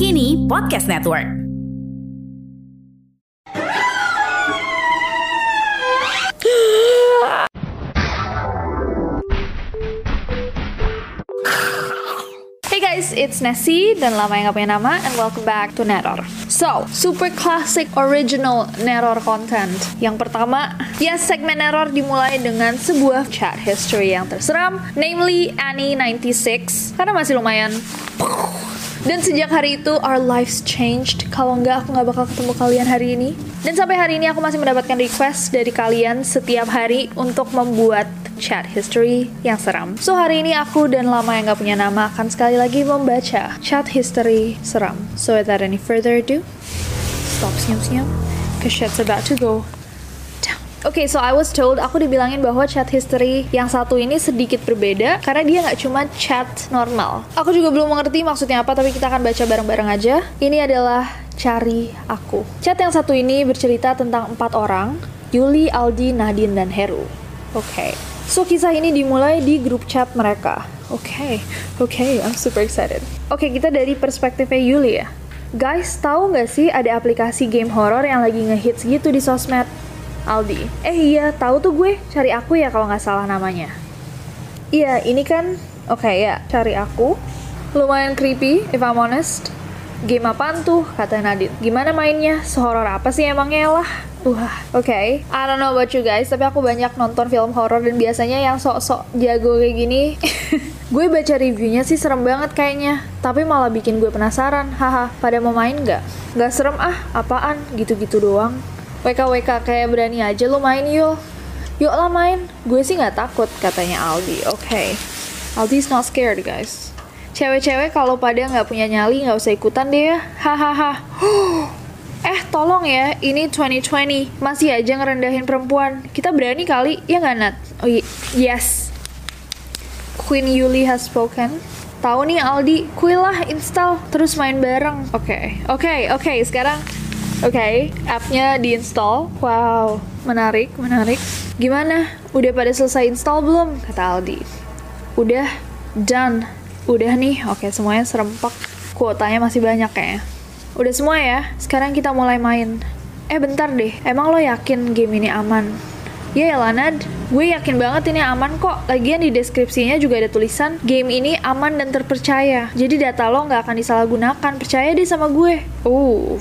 Kini Podcast Network. It's Nessie dan lama yang gak punya nama and welcome back to Neror. So, super classic original Neror content. Yang pertama, ya segmen Neror dimulai dengan sebuah chat history yang terseram, namely Annie 96 karena masih lumayan dan sejak hari itu our lives changed. Kalau nggak aku nggak bakal ketemu kalian hari ini. Dan sampai hari ini aku masih mendapatkan request dari kalian setiap hari untuk membuat chat history yang seram. So hari ini aku dan lama yang gak punya nama akan sekali lagi membaca chat history seram. So without any further ado, stop senyum-senyum, cause shit's about to go. Oke, okay, so I was told aku dibilangin bahwa chat history yang satu ini sedikit berbeda karena dia nggak cuma chat normal. Aku juga belum mengerti maksudnya apa, tapi kita akan baca bareng-bareng aja. Ini adalah cari aku. Chat yang satu ini bercerita tentang empat orang, Yuli, Aldi, Nadine, dan Heru. Oke. Okay. So kisah ini dimulai di grup chat mereka. Oke, okay, oke, okay, I'm super excited. Oke, okay, kita dari perspektifnya Yuli ya. Guys, tahu nggak sih ada aplikasi game horror yang lagi ngehits gitu di sosmed? Aldi. Eh iya, tahu tuh gue. Cari aku ya kalau nggak salah namanya. Iya, ini kan, oke okay, ya, cari aku. Lumayan creepy, if I'm honest. Game apaan tuh? Kata Nadine. Gimana mainnya? Sehoror apa sih emangnya lah? Wah, oke. Okay. I don't know about you guys, tapi aku banyak nonton film horor dan biasanya yang sok-sok jago kayak gini. gue baca reviewnya sih serem banget kayaknya, tapi malah bikin gue penasaran. Haha, pada mau main nggak? Nggak serem ah, apaan? Gitu-gitu doang. WKWK kayak berani aja lo main yuk. Yuk lah main. Gue sih nggak takut, katanya Aldi. Oke. Okay. Aldi's not scared, guys. Cewek-cewek kalau pada nggak punya nyali nggak usah ikutan deh ya. Hahaha. Eh, tolong ya, ini 2020. Masih aja ngerendahin perempuan. Kita berani kali, ya nggak, Nat? Oh, yes. Queen Yuli has spoken. Tahu nih Aldi, kuy lah install, terus main bareng. Oke, okay. oke, okay, oke. Okay, sekarang, okay, appnya diinstal. Wow, menarik, menarik. Gimana? Udah pada selesai install belum? Kata Aldi. Udah, done. Udah nih, oke semuanya serempak. Kuotanya masih banyak kayaknya. Udah semua ya, sekarang kita mulai main. Eh bentar deh, emang lo yakin game ini aman? Ya ya Lanad, gue yakin banget ini aman kok. Lagian di deskripsinya juga ada tulisan game ini aman dan terpercaya. Jadi data lo nggak akan disalahgunakan. Percaya deh sama gue. Uh,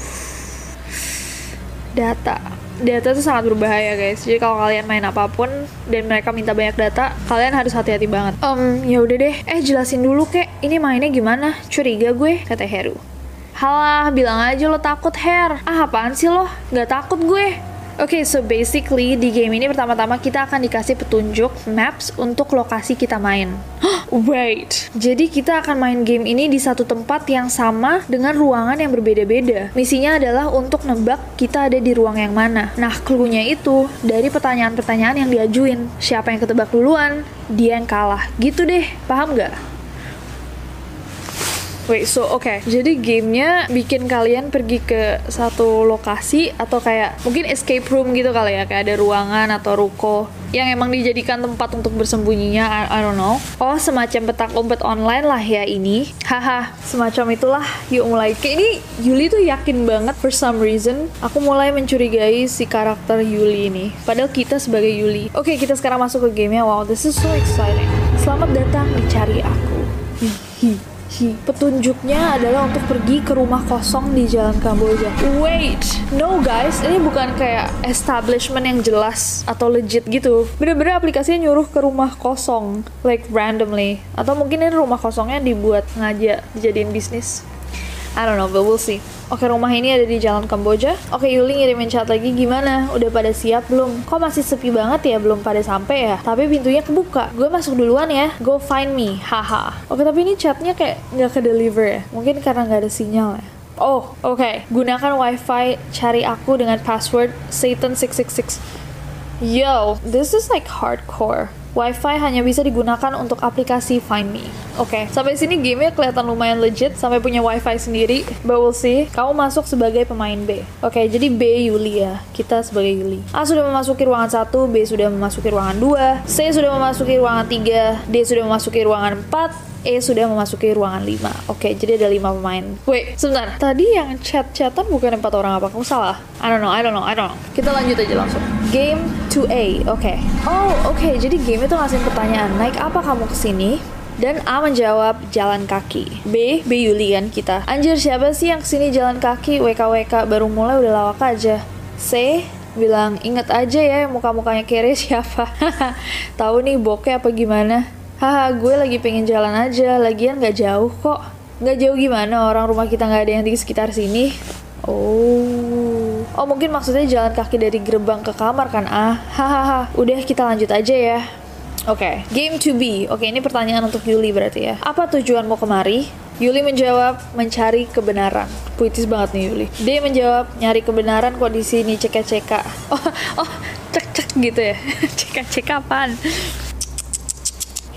data. Data itu sangat berbahaya guys. Jadi kalau kalian main apa pun dan mereka minta banyak data, kalian harus hati-hati banget. Um, ya udah deh. Eh jelasin dulu kek. Ini mainnya gimana? Curiga gue, kata Heru. Halah, bilang aja lo takut, Her. Ah, apaan sih lo? Gak takut gue. Oke, okay, so basically di game ini pertama-tama kita akan dikasih petunjuk maps untuk lokasi kita main. Wait, jadi kita akan main game ini di satu tempat yang sama dengan ruangan yang berbeda-beda. Misinya adalah untuk nebak kita ada di ruang yang mana. Nah, clue-nya itu dari pertanyaan-pertanyaan yang diajuin. Siapa yang ketebak duluan, dia yang kalah. Gitu deh, paham gak? Wait, so oke. Okay. Jadi gamenya bikin kalian pergi ke satu lokasi atau kayak mungkin escape room gitu kali ya, kayak ada ruangan atau ruko yang emang dijadikan tempat untuk bersembunyinya. I, I don't know. Oh, semacam petak umpet online lah ya ini. Haha, semacam itulah. Yuk mulai. Kayak ini Yuli tuh yakin banget for some reason. Aku mulai mencurigai si karakter Yuli ini. Padahal kita sebagai Yuli. Oke, okay, kita sekarang masuk ke gamenya. Wow, this is so exciting. Selamat datang di Cari Aku. Hihi. Petunjuknya adalah untuk pergi ke rumah kosong di Jalan Kamboja. Wait, no guys, ini bukan kayak establishment yang jelas atau legit gitu. Bener-bener aplikasinya nyuruh ke rumah kosong, like randomly. Atau mungkin ini rumah kosongnya dibuat ngajak dijadiin bisnis. I don't know, but we'll see. Oke, rumah ini ada di Jalan Kamboja. Oke, Yuli ngirimin chat lagi gimana? Udah pada siap belum? Kok masih sepi banget ya? Belum pada sampai ya? Tapi pintunya kebuka. Gue masuk duluan ya. Go find me. Haha. Oke, tapi ini chatnya kayak nggak ke deliver ya? Mungkin karena nggak ada sinyal ya. Oh, oke. Okay. Gunakan wifi cari aku dengan password Satan666. Yo, this is like hardcore. WiFi hanya bisa digunakan untuk aplikasi Find Me. Oke, okay, sampai sini gamenya kelihatan lumayan legit, sampai punya WiFi sendiri. But we'll see. Kamu masuk sebagai pemain B. Oke, okay, jadi B Yuli ya. Kita sebagai Yuli. A sudah memasuki ruangan 1, B sudah memasuki ruangan 2, C sudah memasuki ruangan 3, D sudah memasuki ruangan 4, E sudah memasuki ruangan 5. Oke, jadi ada 5 pemain. Wait, sebentar. Tadi yang chat-chatan bukan 4 orang apa? Kamu salah? I don't know, I don't know, I don't know. Kita lanjut aja langsung. Game 2A, oke. Okay. Oh, oke. Okay. Jadi game itu ngasih pertanyaan, naik apa kamu ke sini? Dan A menjawab jalan kaki. B, B Yuli kan kita. Anjir siapa sih yang ke sini jalan kaki? WKWK baru mulai udah lawak aja. C, bilang inget aja ya muka-mukanya kere siapa. Tahu nih bokeh apa gimana? Haha gue lagi pengen jalan aja lagian gak jauh kok Gak jauh gimana orang rumah kita gak ada yang di sekitar sini oh oh mungkin maksudnya jalan kaki dari gerbang ke kamar kan ah hahaha udah kita lanjut aja ya Oke, okay. game to be. Oke, okay, ini pertanyaan untuk Yuli berarti ya. Apa tujuanmu kemari? Yuli menjawab, mencari kebenaran. Puitis banget nih Yuli. D menjawab, nyari kebenaran kok di sini ceka-ceka. Oh, oh, cek-cek gitu ya. ceka-ceka apaan?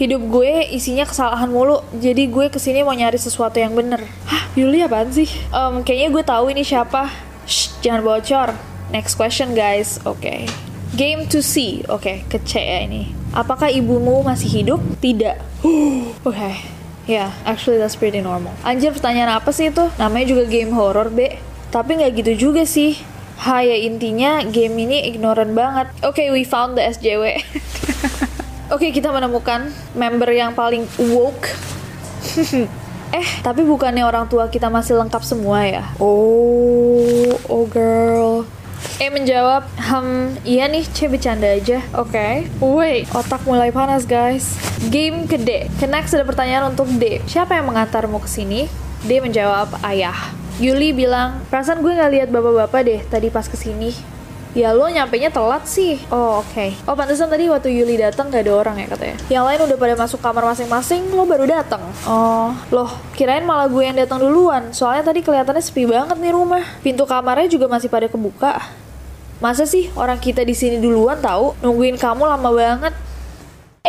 Hidup gue isinya kesalahan mulu jadi gue ke sini mau nyari sesuatu yang bener hah Yuli apaan sih um, kayaknya gue tahu ini siapa Shh, jangan bocor next question guys oke okay. game to see oke okay, ke C ya ini apakah ibumu masih hidup tidak oke okay. Ya, yeah, actually that's pretty normal. Anjir, pertanyaan apa sih itu? Namanya juga game horror, B. Tapi nggak gitu juga sih. Ha, ya intinya game ini ignorant banget. Oke, okay, we found the SJW. Oke, okay, kita menemukan member yang paling woke. eh, tapi bukannya orang tua kita masih lengkap semua ya? Oh, oh girl. E menjawab, hmm, iya nih, C bercanda aja. Oke. Okay. Wait, otak mulai panas guys. Game ke D. Ke next ada pertanyaan untuk D. Siapa yang mengantarmu ke sini? D menjawab, ayah. Yuli bilang, perasaan gue gak lihat bapak-bapak deh tadi pas ke sini. Ya lo nyampe nya telat sih. Oh oke. Okay. Oh pantesan tadi waktu Yuli datang gak ada orang ya katanya. Yang lain udah pada masuk kamar masing-masing, lo baru datang. Oh, loh kirain malah gue yang datang duluan. Soalnya tadi kelihatannya sepi banget nih rumah. Pintu kamarnya juga masih pada kebuka. Masa sih orang kita di sini duluan tahu? Nungguin kamu lama banget.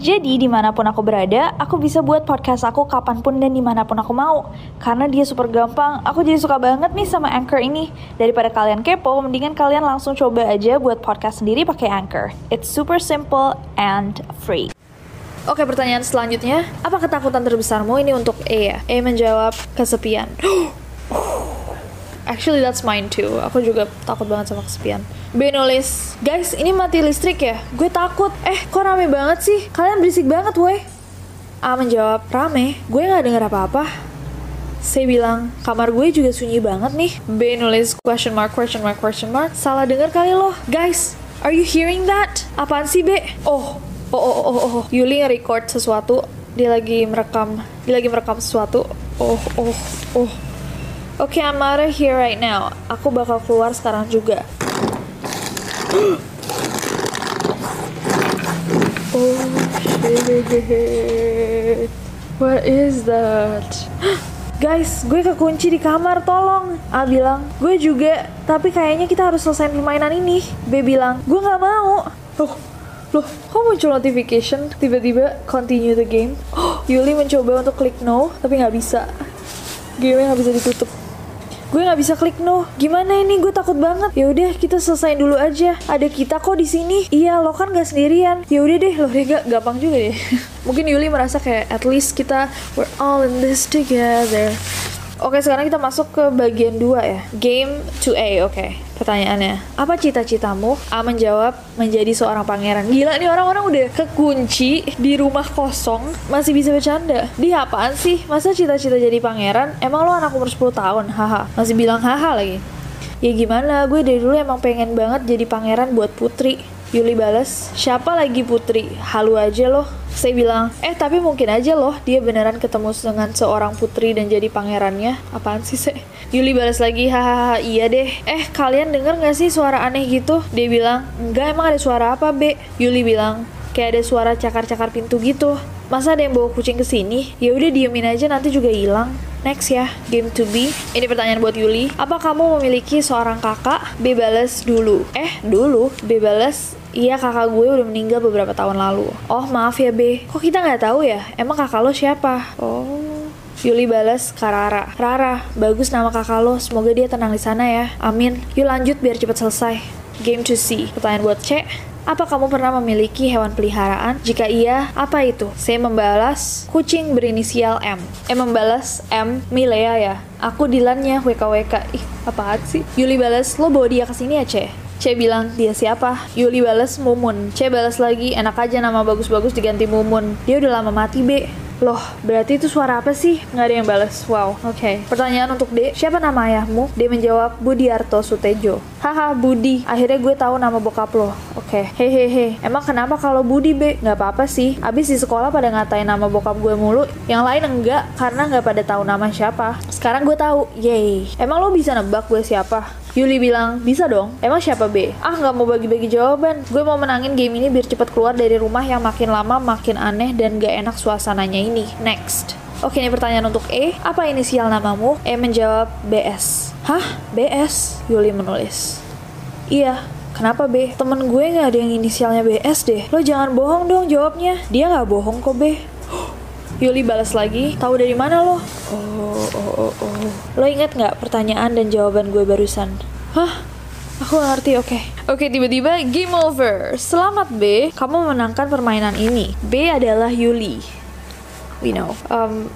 Jadi di mana pun aku berada, aku bisa buat podcast aku kapan pun dan di mana pun aku mau. Karena dia super gampang, aku jadi suka banget nih sama Anchor ini. Daripada kalian kepo, mendingan kalian langsung coba aja buat podcast sendiri pakai Anchor. It's super simple and free. Oke pertanyaan selanjutnya, apa ketakutan terbesarmu ini untuk E ya? E menjawab kesepian. Actually that's mine too. Aku juga takut banget sama kesepian. B nulis, guys ini mati listrik ya? Gue takut. Eh kok rame banget sih? Kalian berisik banget woi. A menjawab, rame? Gue gak denger apa-apa. C bilang, kamar gue juga sunyi banget nih. B nulis question mark, question mark, question mark. Salah denger kali loh. Guys, are you hearing that? Apaan sih B? Oh, oh, oh, oh, oh. oh. Yuli record sesuatu. Dia lagi merekam, dia lagi merekam sesuatu. Oh, oh, oh. Oke, okay, I'm out of here right now. Aku bakal keluar sekarang juga. oh shit. What is that? Guys, gue kekunci di kamar, tolong. A bilang, gue juga, tapi kayaknya kita harus selesai permainan ini. B bilang, gue gak mau. Oh, loh, kok muncul notification? Tiba-tiba continue the game. Oh, Yuli mencoba untuk klik no, tapi gak bisa. Game gak bisa ditutup gue nggak bisa klik no gimana ini? Gue takut banget. Ya udah kita selesai dulu aja. Ada kita kok di sini. Iya lo kan gak sendirian. Ya udah deh lo deh gak gampang juga deh. Mungkin Yuli merasa kayak at least kita we're all in this together Oke, sekarang kita masuk ke bagian 2 ya. Game 2A, oke. Pertanyaannya, apa cita-citamu? A menjawab, menjadi seorang pangeran. Gila nih orang-orang udah kekunci di rumah kosong, masih bisa bercanda. Di apaan sih? Masa cita-cita jadi pangeran? Emang lo anak umur 10 tahun? Haha. Masih bilang haha lagi. Ya gimana, gue dari dulu emang pengen banget jadi pangeran buat putri. Yuli balas, siapa lagi putri? Halu aja loh. Saya bilang, eh tapi mungkin aja loh dia beneran ketemu dengan seorang putri dan jadi pangerannya. Apaan sih, Se? Yuli balas lagi, hahaha iya deh. Eh kalian denger gak sih suara aneh gitu? Dia bilang, enggak emang ada suara apa, Be? Yuli bilang, kayak ada suara cakar-cakar pintu gitu. Masa ada yang bawa kucing ke sini? Ya udah diemin aja nanti juga hilang. Next ya, game to be. Ini pertanyaan buat Yuli. Apa kamu memiliki seorang kakak? B balas dulu. Eh, dulu. B balas Iya kakak gue udah meninggal beberapa tahun lalu. Oh maaf ya B, kok kita nggak tahu ya? Emang kakak lo siapa? Oh, Yuli balas ke Rara. Bagus nama kakak lo. Semoga dia tenang di sana ya. Amin. Yuk lanjut biar cepat selesai. Game to see. Pertanyaan buat C. Apa kamu pernah memiliki hewan peliharaan? Jika iya, apa itu? Saya membalas kucing berinisial M. Eh membalas M Milea ya. Aku Dilannya WKWK. Ih, apaan sih? Yuli balas, lo bawa dia ke sini ya, C. C bilang, dia siapa? Yuli balas Mumun. C balas lagi, enak aja nama bagus-bagus diganti Mumun. Dia udah lama mati, B. Loh, berarti itu suara apa sih? Nggak ada yang balas. Wow, oke. Okay. Pertanyaan untuk D, siapa nama ayahmu? D menjawab, Budiarto Sutejo. Haha, Budi. Akhirnya gue tahu nama bokap lo. Oke. Okay. Hehehe. Emang kenapa kalau Budi, B? Nggak apa-apa sih. Abis di sekolah pada ngatain nama bokap gue mulu. Yang lain enggak, karena nggak pada tahu nama siapa. Sekarang gue tahu. Yeay. Emang lo bisa nebak gue siapa? Yuli bilang, bisa dong. Emang siapa B? Ah, nggak mau bagi-bagi jawaban. Gue mau menangin game ini biar cepat keluar dari rumah yang makin lama makin aneh dan gak enak suasananya ini. Next. Oke, ini pertanyaan untuk E. Apa inisial namamu? E menjawab BS. Hah? BS? Yuli menulis. Iya, Kenapa B? Temen gue gak ada yang inisialnya BS deh. Lo jangan bohong dong jawabnya. Dia gak bohong kok B. Yuli balas lagi, tahu dari mana lo? Oh, oh, oh, oh. Lo inget nggak pertanyaan dan jawaban gue barusan? Hah? Aku ngerti, oke. Okay. Oke, okay, tiba-tiba game over. Selamat B, kamu memenangkan permainan ini. B adalah Yuli. We know. Um,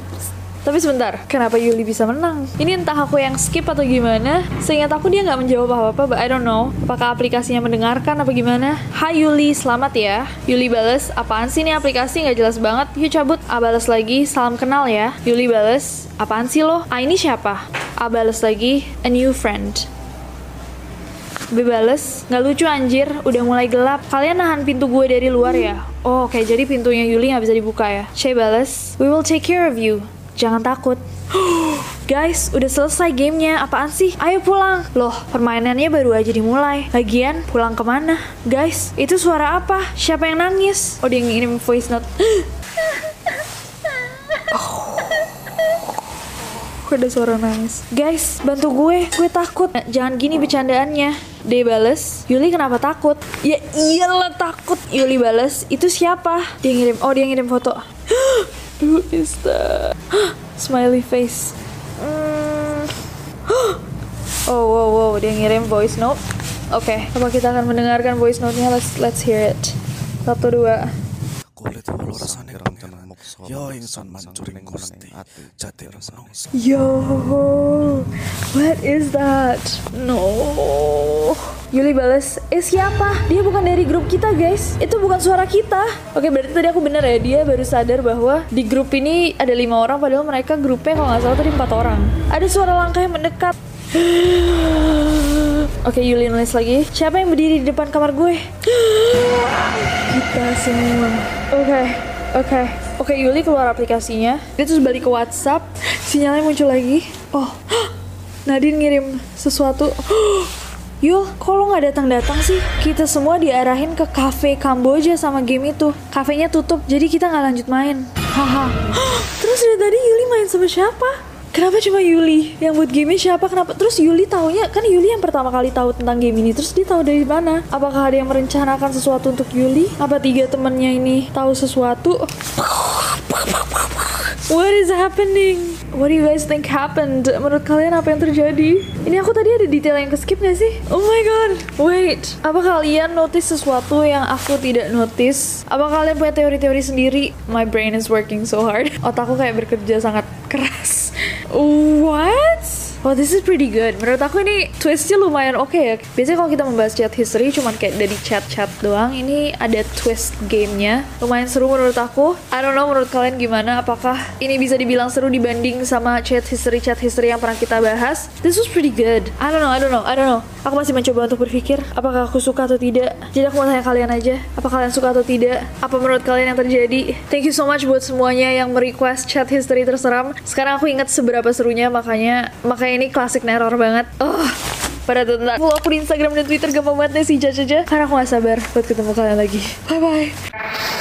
tapi sebentar, kenapa Yuli bisa menang? Ini entah aku yang skip atau gimana. Seingat aku dia nggak menjawab apa-apa, but I don't know. Apakah aplikasinya mendengarkan apa gimana? Hai Yuli, selamat ya. Yuli balas, apaan sih ini aplikasi nggak jelas banget? Yuk cabut. A balas lagi, salam kenal ya. Yuli balas, apaan sih lo? A ini siapa? A balas lagi, a new friend. B bales, nggak lucu anjir, udah mulai gelap. Kalian nahan pintu gue dari luar ya? Oh, oke, okay, jadi pintunya Yuli nggak bisa dibuka ya? C bales, we will take care of you. Jangan takut. Guys, udah selesai gamenya. Apaan sih? Ayo pulang. Loh, permainannya baru aja dimulai. Lagian, pulang ke mana? Guys, itu suara apa? Siapa yang nangis? Oh, dia ngirim voice note. oh. Ada suara nangis. Guys, bantu gue. Gue takut. Jangan gini bercandaannya. Dia bales, Yuli kenapa takut? Ya iyalah takut. Yuli bales, itu siapa? Dia ngirim, oh dia ngirim foto. Who is that? Smiley face. Mm. oh, wow, wow, dia ngirim voice note. Oke, okay, apa kita akan mendengarkan voice note-nya? Let's let's hear it. Satu dua. Yo, what is that? No. Yuli balas, eh siapa? Dia bukan dari grup kita guys. Itu bukan suara kita. Oke berarti tadi aku bener ya. Dia baru sadar bahwa di grup ini ada lima orang padahal mereka grupnya kalau nggak salah tadi empat orang. Ada suara langkah yang mendekat. Oke Yuli nulis lagi. Siapa yang berdiri di depan kamar gue? kita semua. Oke. Okay. Oke, okay. oke okay, Yuli keluar aplikasinya. Dia terus balik ke WhatsApp, sinyalnya muncul lagi. Oh, Nadine ngirim sesuatu. Yul, kok lo nggak datang-datang sih? Kita semua diarahin ke cafe Kamboja sama game itu. Kafenya tutup, jadi kita nggak lanjut main. Haha. Terus dari tadi Yuli main sama siapa? Kenapa cuma Yuli yang buat game siapa? Kenapa? Terus Yuli taunya kan Yuli yang pertama kali tahu tentang game ini. Terus dia tahu dari mana? Apakah ada yang merencanakan sesuatu untuk Yuli? Apa tiga temannya ini tahu sesuatu? What is happening? What do you guys think happened? Menurut kalian apa yang terjadi? Ini aku tadi ada detail yang keskip gak sih? Oh my god, wait. Apa kalian notice sesuatu yang aku tidak notice? Apa kalian punya teori-teori sendiri? My brain is working so hard. Otakku kayak bekerja sangat keras. What? Oh, this is pretty good. Menurut aku ini twistnya lumayan oke okay ya. Biasanya kalau kita membahas chat history cuman kayak dari chat-chat doang. Ini ada twist gamenya. Lumayan seru menurut aku. I don't know menurut kalian gimana. Apakah ini bisa dibilang seru dibanding sama chat history chat history yang pernah kita bahas? This was pretty good. I don't know, I don't know, I don't know. Aku masih mencoba untuk berpikir apakah aku suka atau tidak. Jadi aku mau tanya kalian aja, apa kalian suka atau tidak? Apa menurut kalian yang terjadi? Thank you so much buat semuanya yang merequest chat history terseram. Sekarang aku ingat seberapa serunya makanya makanya ini klasik neror banget. Oh, pada tentang follow aku di Instagram dan Twitter gampang banget deh sih jajaja karena aku gak sabar buat ketemu kalian lagi. Bye bye.